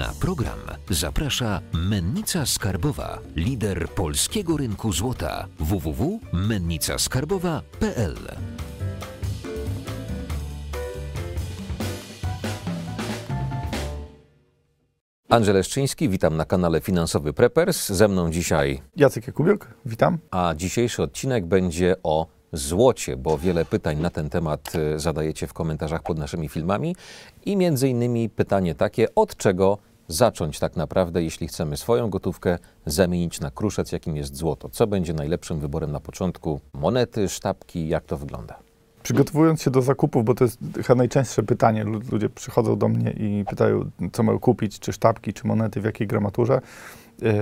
Na program zaprasza Mennica Skarbowa, lider polskiego rynku złota www.mennicaskarbowa.pl. Andrzej Leszczyński, witam na kanale Finansowy Preppers. Ze mną dzisiaj, Jacek Jakubiuk, witam. a dzisiejszy odcinek będzie o złocie, bo wiele pytań na ten temat e, zadajecie w komentarzach pod naszymi filmami i między innymi pytanie takie, od czego zacząć tak naprawdę, jeśli chcemy swoją gotówkę zamienić na kruszec, jakim jest złoto. Co będzie najlepszym wyborem na początku? Monety, sztabki, jak to wygląda? Przygotowując się do zakupów, bo to jest chyba najczęstsze pytanie, lu- ludzie przychodzą do mnie i pytają, co mają kupić, czy sztabki, czy monety, w jakiej gramaturze. Yy,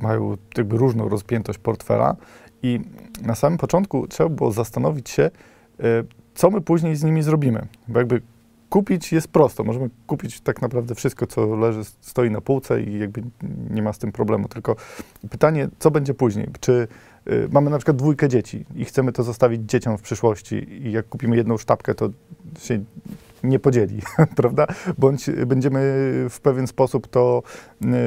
mają jakby różną rozpiętość portfela i na samym początku trzeba było zastanowić się, yy, co my później z nimi zrobimy. Bo jakby kupić jest prosto, możemy kupić tak naprawdę wszystko, co leży, stoi na półce i jakby nie ma z tym problemu, tylko pytanie, co będzie później? Czy y, mamy na przykład dwójkę dzieci i chcemy to zostawić dzieciom w przyszłości i jak kupimy jedną sztabkę, to się nie podzieli, prawda? Bądź będziemy w pewien sposób to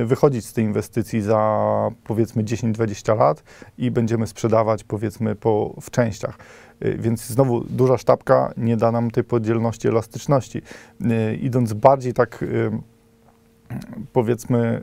y, wychodzić z tej inwestycji za powiedzmy 10-20 lat i będziemy sprzedawać powiedzmy po, w częściach. Y, Więc znowu duża sztabka nie da nam tej podzielności, elastyczności. Y, Idąc bardziej tak powiedzmy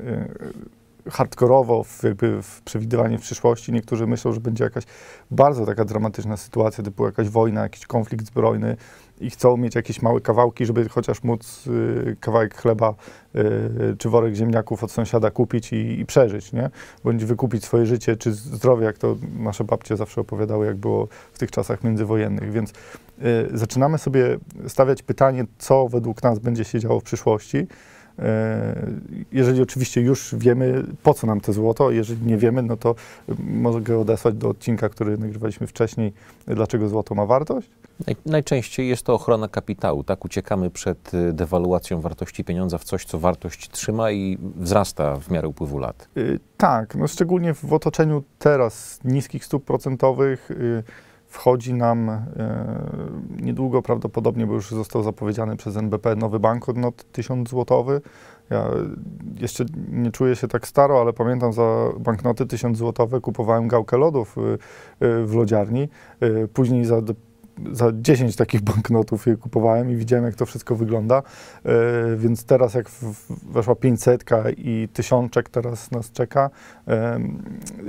hardkorowo w, jakby w przewidywanie w przyszłości. Niektórzy myślą, że będzie jakaś bardzo taka dramatyczna sytuacja, typu jakaś wojna, jakiś konflikt zbrojny i chcą mieć jakieś małe kawałki, żeby chociaż móc y, kawałek chleba y, czy worek ziemniaków od sąsiada kupić i, i przeżyć, nie? Bądź wykupić swoje życie czy zdrowie, jak to nasze babcie zawsze opowiadały, jak było w tych czasach międzywojennych. Więc y, zaczynamy sobie stawiać pytanie, co według nas będzie się działo w przyszłości. E, Jeżeli oczywiście już wiemy, po co nam to złoto, jeżeli nie wiemy, no to mogę odesłać do odcinka, który nagrywaliśmy wcześniej, dlaczego złoto ma wartość. Naj, najczęściej jest to ochrona kapitału, tak? Uciekamy przed y, dewaluacją wartości pieniądza w coś, co wartość trzyma i wzrasta w miarę upływu lat. Y, Tak, no szczególnie w otoczeniu teraz niskich stóp procentowych y, wchodzi nam y, niedługo prawdopodobnie, bo już został zapowiedziany przez NBP nowy banknot 1000 złotowy. Ja jeszcze nie czuję się tak staro, ale pamiętam za banknoty 1000 złotowe kupowałem gałkę lodów y, y, w lodziarni. Y, Później za za 10 takich banknotów je kupowałem i widziałem, jak to wszystko wygląda. E, więc teraz, jak weszła 500 i tysiączek teraz nas czeka, em,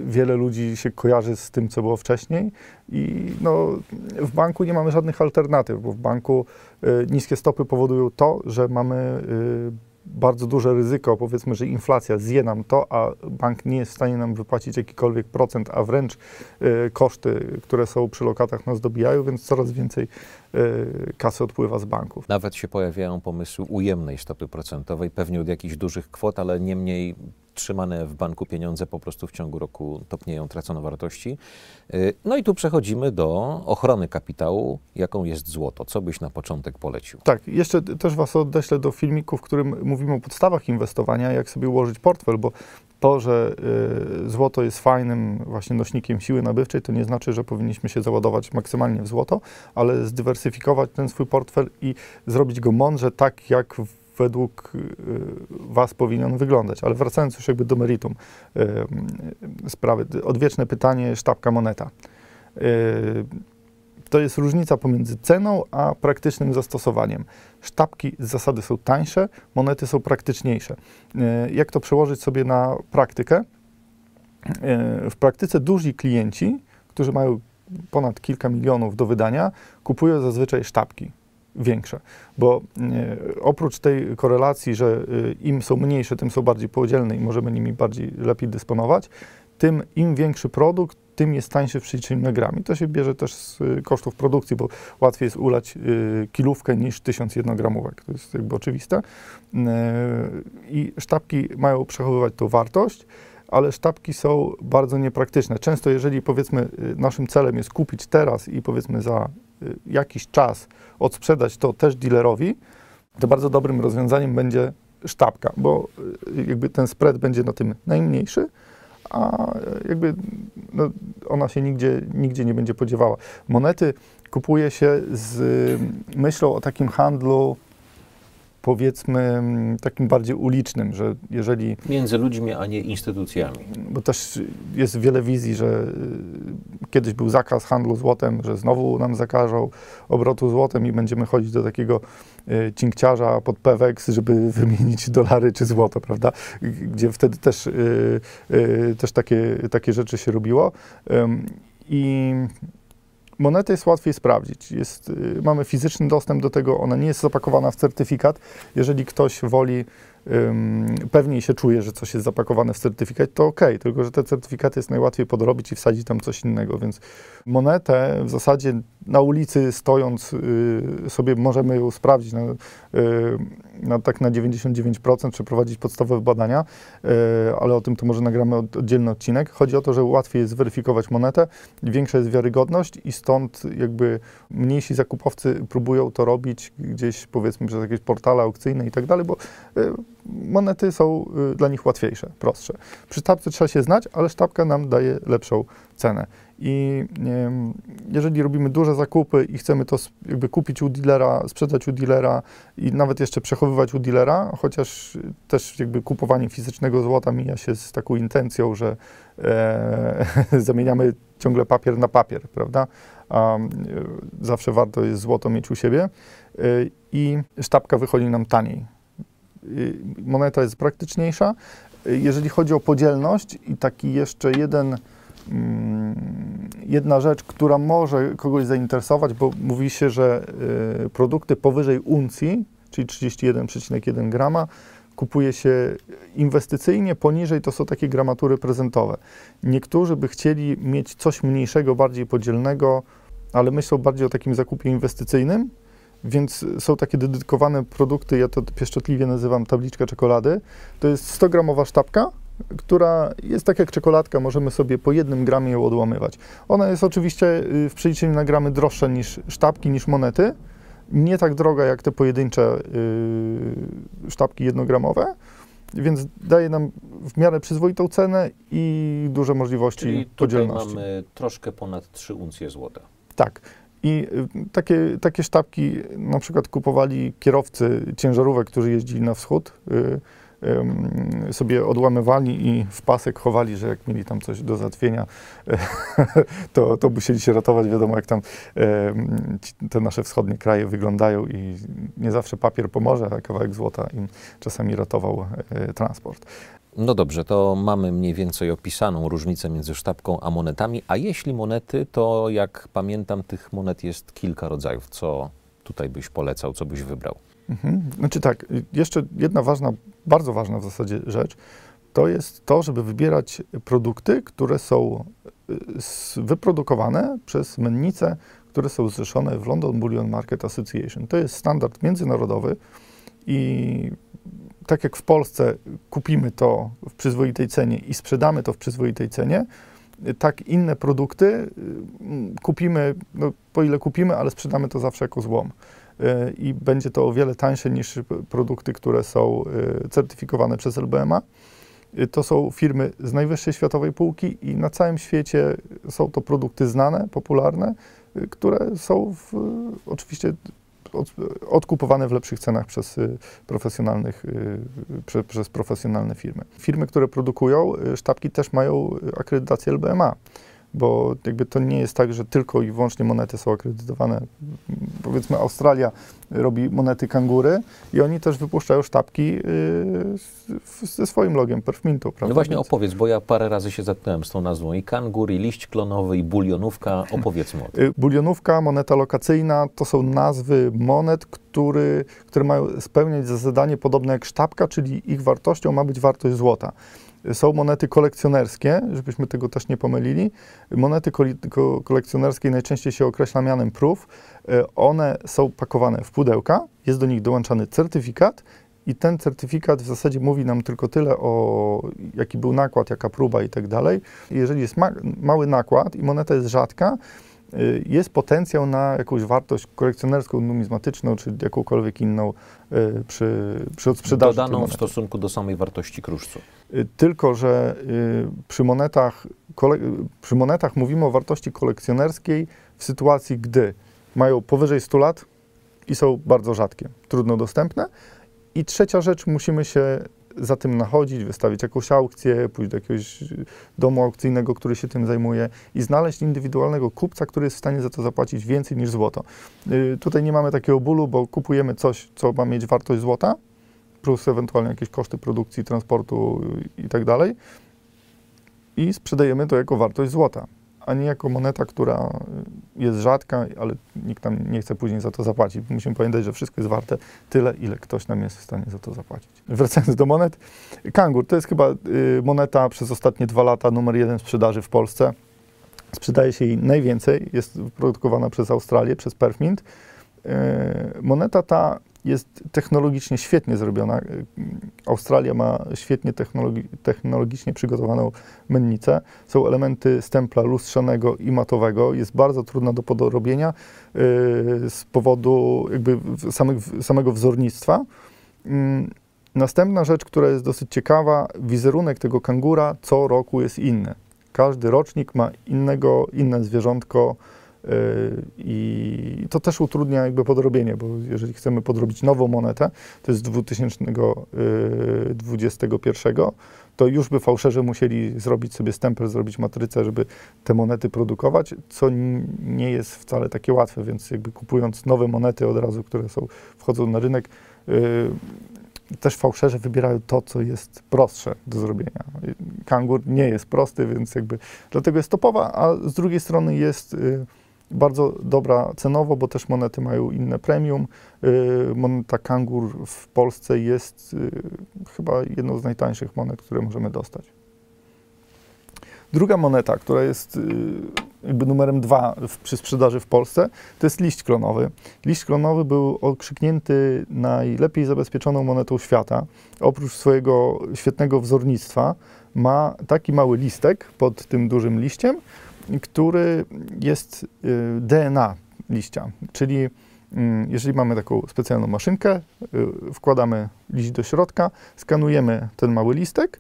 wiele ludzi się kojarzy z tym, co było wcześniej. I no, w banku nie mamy żadnych alternatyw, bo w banku e, niskie stopy powodują to, że mamy e, bardzo duże ryzyko, powiedzmy, że inflacja zje nam to, a bank nie jest w stanie nam wypłacić jakikolwiek procent, a wręcz e, koszty, które są przy lokatach nas dobijają, więc coraz więcej e, kasy odpływa z banków. Nawet się pojawiają pomysły ujemnej stopy procentowej, pewnie od jakichś dużych kwot, ale niemniej trzymane w banku pieniądze po prostu w ciągu roku topnieją, tracą wartości. Y, No i tu przechodzimy do ochrony kapitału, jaką jest złoto. Co byś na początek polecił? Tak, jeszcze też Was odeślę do filmiku, w którym mówimy o podstawach inwestowania, jak sobie ułożyć portfel, bo to, że y, złoto jest fajnym właśnie nośnikiem siły nabywczej, to nie znaczy, że powinniśmy się załadować maksymalnie w złoto, ale zdywersyfikować ten swój portfel i zrobić go mądrze, tak jak według y, Was powinien wyglądać. Ale wracając już jakby do meritum y, y, sprawy, odwieczne pytanie, sztabka moneta. To jest różnica pomiędzy ceną a praktycznym zastosowaniem. Sztabki z zasady są tańsze, monety są praktyczniejsze. Jak to przełożyć sobie na praktykę? W praktyce duzi klienci, którzy mają ponad kilka milionów do wydania, kupują zazwyczaj sztabki większe, bo e, oprócz tej korelacji, że e, im są mniejsze, tym są bardziej podzielne i możemy nimi bardziej lepiej dysponować, tym im większy produkt, tym jest tańszy w przeliczeniu na gram. I to się bierze też z y, kosztów produkcji, bo łatwiej jest ulać kilówkę niż 1000 jednogramówek. To jest jakby oczywiste. I sztabki mają przechowywać tą wartość, ale sztabki są bardzo niepraktyczne. Często jeżeli powiedzmy naszym celem jest kupić teraz i powiedzmy za jakiś czas odsprzedać to też dealerowi, to bardzo dobrym rozwiązaniem będzie sztabka, bo y, jakby ten spread będzie na tym najmniejszy, a jakby no, ona się nigdzie, nigdzie nie będzie podziewała. Monety kupuje się z myślą o takim handlu powiedzmy mm, takim bardziej ulicznym, że jeżeli Między ludźmi, a nie instytucjami. bo też jest wiele wizji, że y, kiedyś był zakaz handlu złotem, że znowu nam zakażą obrotu złotem i będziemy chodzić do takiego y, cinkciarza pod Pewex, żeby wymienić dolary czy złoto, prawda? Gdzie wtedy też, y, też takie, takie rzeczy się robiło. I monetę jest łatwiej sprawdzić. Jest, y, mamy fizyczny dostęp do tego, ona nie jest zapakowana w certyfikat. Jeżeli ktoś woli ym, pewniej się czuje, że coś jest zapakowane w certyfikat, to ok, tylko że te certyfikaty jest najłatwiej podrobić i wsadzić tam coś innego, więc monetę w zasadzie na ulicy stojąc y, sobie możemy ją sprawdzić na, y, na, tak na 99%, przeprowadzić podstawowe badania, y, ale o tym to może nagramy od, oddzielny odcinek. Chodzi o to, że łatwiej jest zweryfikować monetę, większa jest wiarygodność i stąd jakby mniejsi zakupowcy próbują to robić gdzieś powiedzmy przez jakieś portale aukcyjne i tak dalej, bo y, monety są y, dla nich łatwiejsze, prostsze. Przy sztabce trzeba się znać, ale sztabka nam daje lepszą cenę. I jeżeli robimy duże zakupy i chcemy to jakby kupić u dealera, sprzedać u dealera i nawet jeszcze przechowywać u dealera, chociaż y, też jakby kupowanie fizycznego złota mija się z taką intencją, że e, zamieniamy ciągle papier na papier, prawda? A zawsze warto jest złoto mieć u siebie y, i sztabka wychodzi nam taniej moneta jest praktyczniejsza. Y, Jeżeli chodzi o podzielność i taki jeszcze jeden, mm, jedna rzecz, która może kogoś zainteresować, bo mówi się, że y, produkty powyżej uncji, czyli 31,1 grama, kupuje się inwestycyjnie, poniżej to są takie gramatury prezentowe. Niektórzy by chcieli mieć coś mniejszego, bardziej podzielnego, ale myślą bardziej o takim zakupie inwestycyjnym, więc są takie dedykowane produkty, ja to pieszczotliwie nazywam tabliczka czekolady. To jest 100-gramowa sztabka, która jest tak jak czekoladka, możemy sobie po jednym gramie ją odłamywać. Ona jest oczywiście y, w przeliczeniu na gramy droższa niż sztabki, niż monety. Nie tak droga jak te pojedyncze y, sztabki jednogramowe, więc daje nam w miarę przyzwoitą cenę i duże możliwości Czyli tutaj podzielności. mamy troszkę ponad 3 uncje złota. Tak. I y, takie, takie sztabki na przykład kupowali kierowcy ciężarówek, którzy jeździli na wschód, y, sobie odłamywali i w pasek chowali, że jak mieli tam coś do załatwienia, to, to musieli się ratować. Wiadomo, jak tam ci- te nasze wschodnie kraje wyglądają i nie zawsze papier pomoże, a kawałek złota im czasami ratował transport. No dobrze, to mamy mniej więcej opisaną różnicę między sztabką a monetami. A jeśli monety, to jak pamiętam, tych monet jest kilka rodzajów. Co tutaj byś polecał, co byś wybrał? Mhm. Znaczy tak, jeszcze jedna ważna, bardzo ważna w zasadzie rzecz, to jest to, żeby wybierać produkty, które są y, wyprodukowane przez mennice, które są zrzeszone w London Bullion Market Association. To jest standard międzynarodowy i tak jak w Polsce kupimy to w przyzwoitej cenie i sprzedamy to w przyzwoitej cenie, tak inne produkty y, kupimy, no, po ile kupimy, ale sprzedamy to zawsze jako złom y, i będzie to o wiele tańsze niż produkty, które są y, certyfikowane przez LBMA. To są firmy z najwyższej światowej półki i na całym świecie są to produkty znane, popularne, które są w, oczywiście od, odkupowane w lepszych cenach przez y, profesjonalnych, y, prze, przez profesjonalne firmy. Firmy, które produkują y, sztabki też mają akredytację LBMA, bo jakby to nie jest tak, że tylko i wyłącznie monety są akredytowane. Powiedzmy Australia robi monety kangury i oni też wypuszczają sztabki y, z- ze swoim logiem Perfmintu, prawda? No właśnie Więc- opowiedz, bo ja parę razy się zetknąłem z tą nazwą i kangur, i liść klonowy, i bulionówka. Opowiedzmy o tym. Y, Bulionówka, moneta lokacyjna to są nazwy monet, który, które mają spełniać za zadanie podobne jak sztabka, czyli ich wartością ma być wartość złota. Są monety kolekcjonerskie, żebyśmy tego też nie pomylili. Monety kolekcjonerskie najczęściej się określa mianem proof. Y, One są pakowane w pudełka, jest do nich dołączany certyfikat i ten certyfikat w zasadzie mówi nam tylko tyle o jaki był nakład, jaka próba i tak dalej. Jeżeli jest ma- mały nakład i moneta jest rzadka, jest potencjał na jakąś wartość kolekcjonerską, numizmatyczną, czy jakąkolwiek inną y, przy, przy odsprzedaży. Dodaną w stosunku do samej wartości kruszcu. Y, Tylko, że y, przy monetach, kole, y, przy monetach mówimy o wartości kolekcjonerskiej w sytuacji, gdy mają powyżej 100 lat i są bardzo rzadkie, trudno dostępne I trzecia rzecz, musimy się za tym nachodzić, wystawić jakąś aukcję, pójść do jakiegoś domu aukcyjnego, który się tym zajmuje i znaleźć indywidualnego kupca, który jest w stanie za to zapłacić więcej niż złoto. Y, tutaj nie mamy takiego bólu, bo kupujemy coś, co ma mieć wartość złota, plus ewentualnie jakieś koszty produkcji, transportu i tak dalej. I sprzedajemy to jako wartość złota a nie jako moneta, która jest rzadka, ale nikt nam nie chce później za to zapłacić. Musimy pamiętać, że wszystko jest warte tyle, ile ktoś nam jest w stanie za to zapłacić. Wracając do monet, Kangur to jest chyba y, moneta przez ostatnie dwa lata numer jeden sprzedaży w Polsce. Sprzedaje się jej najwięcej, jest produkowana przez Australię, przez Perfmint. Y, moneta ta jest technologicznie świetnie zrobiona. Australia ma świetnie technologi technologicznie przygotowaną mennicę. Są elementy stempla lustrzanego i matowego. Jest bardzo trudna do podrobienia yy, z powodu jakby samych, samego wzornictwa. Yy, następna rzecz, która jest dosyć ciekawa, wizerunek tego kangura co roku jest inny. Każdy rocznik ma innego, inne zwierzątko, i to też utrudnia jakby podrobienie, bo jeżeli chcemy podrobić nową monetę, to jest z 2021, to już by fałszerzy musieli zrobić sobie stempel, zrobić matrycę, żeby te monety produkować, co nie jest wcale takie łatwe, więc jakby kupując nowe monety od razu, które są, wchodzą na rynek, też fałszerze wybierają to, co jest prostsze do zrobienia. Kangur nie jest prosty, więc jakby dlatego jest topowa, a z drugiej strony jest bardzo dobra cenowo, bo też monety mają inne premium. Y, moneta Kangur w Polsce jest y, chyba jedną z najtańszych monet, które możemy dostać. Druga moneta, która jest y, jakby numerem dwa w, przy sprzedaży w Polsce, to jest liść klonowy. Liść klonowy był okrzyknięty najlepiej zabezpieczoną monetą świata. Oprócz swojego świetnego wzornictwa ma taki mały listek pod tym dużym liściem, który jest y, DNA liścia, czyli mm, jeżeli mamy taką specjalną maszynkę, y, wkładamy liść do środka, skanujemy ten mały listek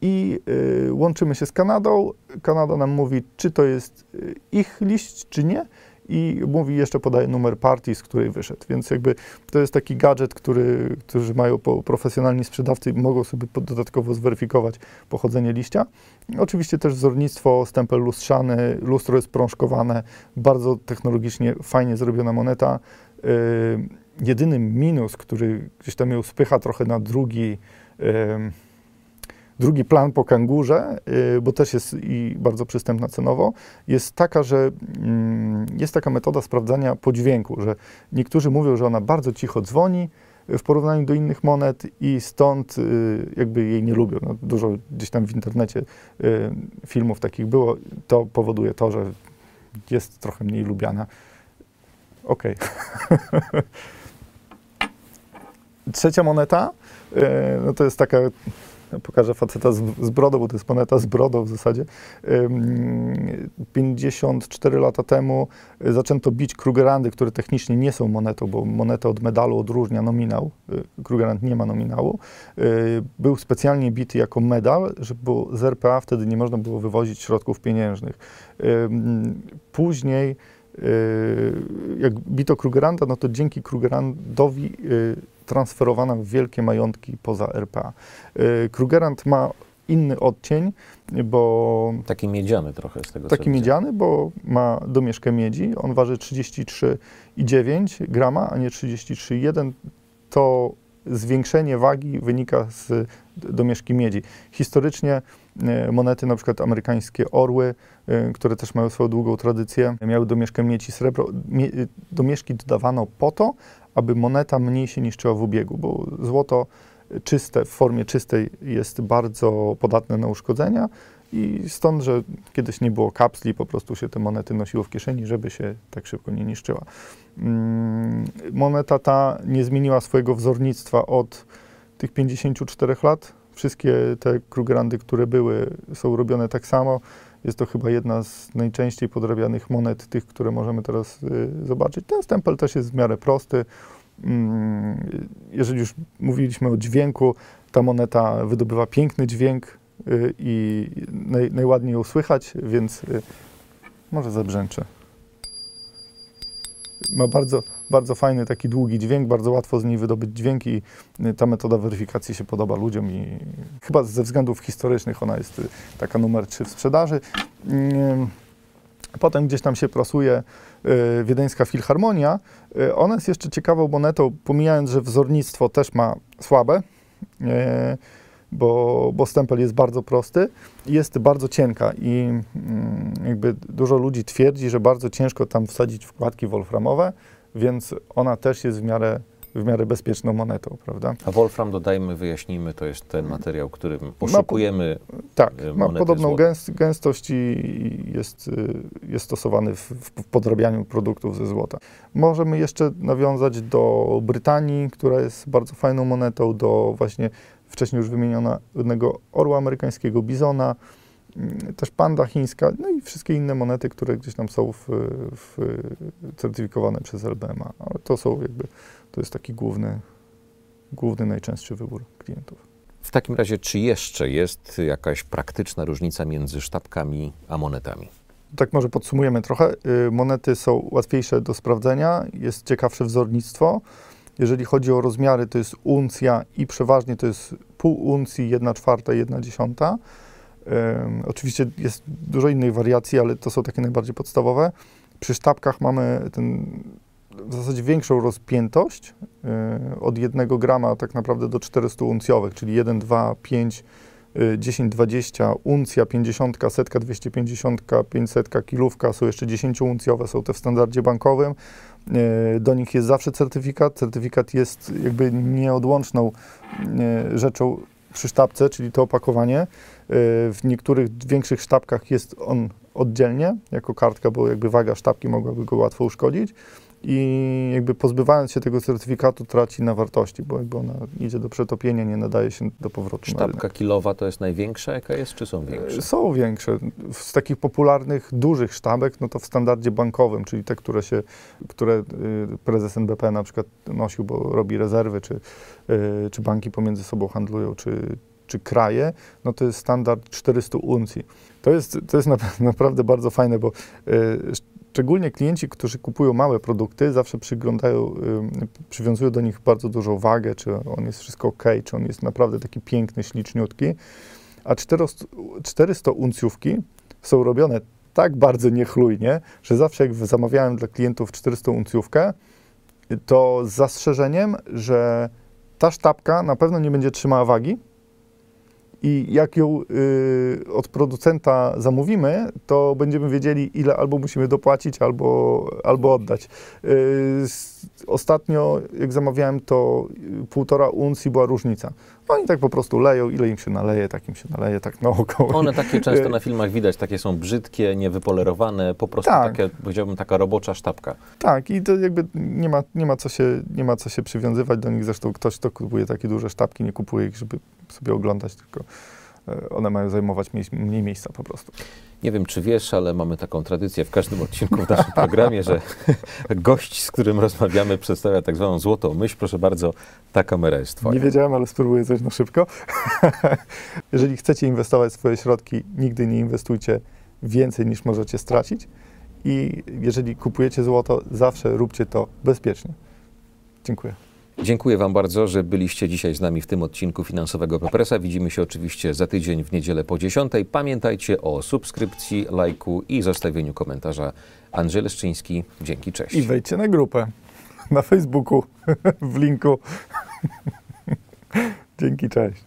i y, łączymy się z Kanadą. Kanada nam mówi, czy to jest ich liść, czy nie i mówi jeszcze podaje numer partii, z której wyszedł. Więc jakby to jest taki gadżet, który, którzy mają profesjonalni sprzedawcy mogą sobie dodatkowo zweryfikować pochodzenie liścia. Oczywiście też wzornictwo, stempel lustrzany, lustro jest prążkowane, bardzo technologicznie fajnie zrobiona moneta. Yy, jedyny minus, który gdzieś tam ją spycha trochę na drugi yy, Drugi plan po kangurze, y, bo też jest i bardzo przystępna cenowo, jest taka, że mm, jest taka metoda sprawdzania po dźwięku, że niektórzy mówią, że ona bardzo cicho dzwoni w porównaniu do innych monet i stąd y, jakby jej nie lubią. No, dużo gdzieś tam w internecie y, filmów takich było. To powoduje to, że jest trochę mniej lubiana. Okej. Okay. Trzecia moneta, no to jest taka pokażę faceta z, z brodą, bo to jest moneta z brodą w zasadzie. 54 lata temu y, zaczęto bić Krugerandy, które technicznie nie są monetą, bo monetę od medalu odróżnia nominał. Y, Krugerand nie ma nominału. Y, był specjalnie bity jako medal, żeby z RPA wtedy nie można było wywozić środków pieniężnych. Później jak bito Krugeranda, no to dzięki Krugerandowi transferowana w wielkie majątki poza RPA. Y, Krugerrand ma inny odcień, bo... Taki miedziany trochę z tego Taki miedziany, bo ma domieszkę miedzi. On waży 33,9 grama, a nie 33,1. To zwiększenie wagi wynika z domieszki miedzi. Historycznie y, monety, na przykład amerykańskie orły, y, które też mają swoją długą tradycję, miały domieszkę miedzi srebro. Domieszki dodawano po to, aby moneta mniej się niszczyła w ubiegu, bo złoto czyste, w formie czystej jest bardzo podatne na uszkodzenia i stąd, że kiedyś nie było kapsli, po prostu się te monety nosiło w kieszeni, żeby się tak szybko nie niszczyła. Mm, moneta ta nie zmieniła swojego wzornictwa od tych 54 lat. Wszystkie te Krugerandy, które były, są robione tak samo. Jest to chyba jedna z najczęściej podrabianych monet, tych, które możemy teraz y, zobaczyć. Ten stempel też jest w miarę prosty. Mm, jeżeli już mówiliśmy o dźwięku, ta moneta wydobywa piękny dźwięk y, i naj, najładniej ją słychać, więc y, może zabrzęczę. Ma bardzo, bardzo fajny, taki długi dźwięk, bardzo łatwo z niej wydobyć dźwięk i y, ta metoda weryfikacji się podoba ludziom i chyba ze względów historycznych ona jest y, taka numer 3 w sprzedaży. Potem gdzieś tam się plasuje y, Wiedeńska Filharmonia. Y, ona jest jeszcze ciekawą monetą, pomijając, że wzornictwo też ma słabe, y, bo, bo stempel jest bardzo prosty i jest bardzo cienka i mm, jakby dużo ludzi twierdzi, że bardzo ciężko tam wsadzić wkładki wolframowe, więc ona też jest w miarę, w miarę bezpieczną monetą, prawda? A Wolfram, dodajmy, wyjaśnimy, to jest ten materiał, którym po- poszukujemy. Tak, y, ma monety podobną złota. gęst, gęstość i i jest, y, jest stosowany w, w podrabianiu produktów ze złota. Możemy jeszcze nawiązać do Brytanii, która jest bardzo fajną monetą, do właśnie wcześniej już wymienionego orła amerykańskiego, bizona, mm, też panda chińska, no i wszystkie inne monety, które gdzieś tam są w, w, certyfikowane przez LBMA. Ale to są jakby, to jest taki główny, główny najczęstszy wybór klientów. W takim razie, czy jeszcze jest jakaś praktyczna różnica między sztabkami a monetami? Tak może podsumujemy trochę. Y, Monety są łatwiejsze do sprawdzenia, jest ciekawsze wzornictwo. Jeżeli chodzi o rozmiary, to jest uncja i przeważnie to jest pół uncji, jedna czwarta, jedna dziesiąta. Ym, oczywiście jest dużo innych wariacji, ale to są takie najbardziej podstawowe. Przy sztabkach mamy ten, w zasadzie większą rozpiętość y, od 1 grama tak naprawdę do 400 uncjowych, czyli 1, 2, 5, y, 10, 20, uncja 50, setka 250, 500, kilówka, są jeszcze 10 uncjowe, są te w standardzie bankowym. Y, Do nich jest zawsze certyfikat. Certyfikat jest jakby nieodłączną y, rzeczą przy sztabce, czyli to opakowanie. Y, W niektórych większych sztabkach jest on oddzielnie, jako kartka, bo jakby waga sztabki mogłaby go łatwo uszkodzić. I jakby pozbywając się tego certyfikatu traci na wartości, bo jakby ona idzie do przetopienia, nie nadaje się do powrotu. Sztabka kilowa to jest największa, jaka jest, czy są większe? Są większe. Z takich popularnych, dużych sztabek, no to w standardzie bankowym, czyli te, które się, które y, prezes NBP na przykład nosił, bo robi rezerwy, czy, y, czy banki pomiędzy sobą handlują, czy, czy kraje, no to jest standard 400 uncji. To jest, to jest na- naprawdę bardzo fajne, bo y, szczególnie klienci, którzy kupują małe produkty, zawsze przyglądają, przywiązują do nich bardzo dużą wagę, czy on jest wszystko ok, czy on jest naprawdę taki piękny, śliczniutki. A 400, 400 uncjówki są robione tak bardzo niechlujnie, że zawsze jak zamawiałem dla klientów 400 uncjówkę, to z zastrzeżeniem, że ta sztabka na pewno nie będzie trzymała wagi i jak ją y, od producenta zamówimy, to będziemy wiedzieli, ile albo musimy dopłacić, albo, albo oddać. Y, ostatnio, jak zamawiałem, to y, półtora uncji była różnica. Oni tak po prostu leją, ile im się naleje, tak im się naleje, tak naokoło. One takie często na filmach widać, takie są brzydkie, niewypolerowane, po prostu Tak. takie, powiedziałbym, taka robocza sztabka. Tak, i to jakby nie ma, nie, ma co się, nie ma co się przywiązywać do nich. Zresztą ktoś, kto kupuje takie duże sztabki, nie kupuje ich, żeby sobie oglądać, tylko e, one mają zajmować mniej, mniej miejsca po prostu. Nie wiem, czy wiesz, ale mamy taką tradycję w każdym odcinku w naszym programie, że gość, z którym rozmawiamy, przedstawia tak zwaną złotą myśl. Proszę bardzo, ta kamera jest twoja. Nie wiedziałem, ale spróbuję coś na szybko. Jeżeli chcecie inwestować swoje środki, nigdy nie inwestujcie więcej niż możecie stracić. I jeżeli kupujecie złoto, zawsze róbcie to bezpiecznie. Dziękuję. Dziękuję Wam bardzo, że byliście dzisiaj z nami w tym odcinku Finansowego Pepresa. Widzimy się oczywiście za tydzień w niedzielę po 10. Pamiętajcie o subskrypcji, lajku i zostawieniu komentarza. Andrzej Leszczyński, dzięki, cześć. I wejdźcie na grupę na Facebooku w linku. Dzięki, cześć.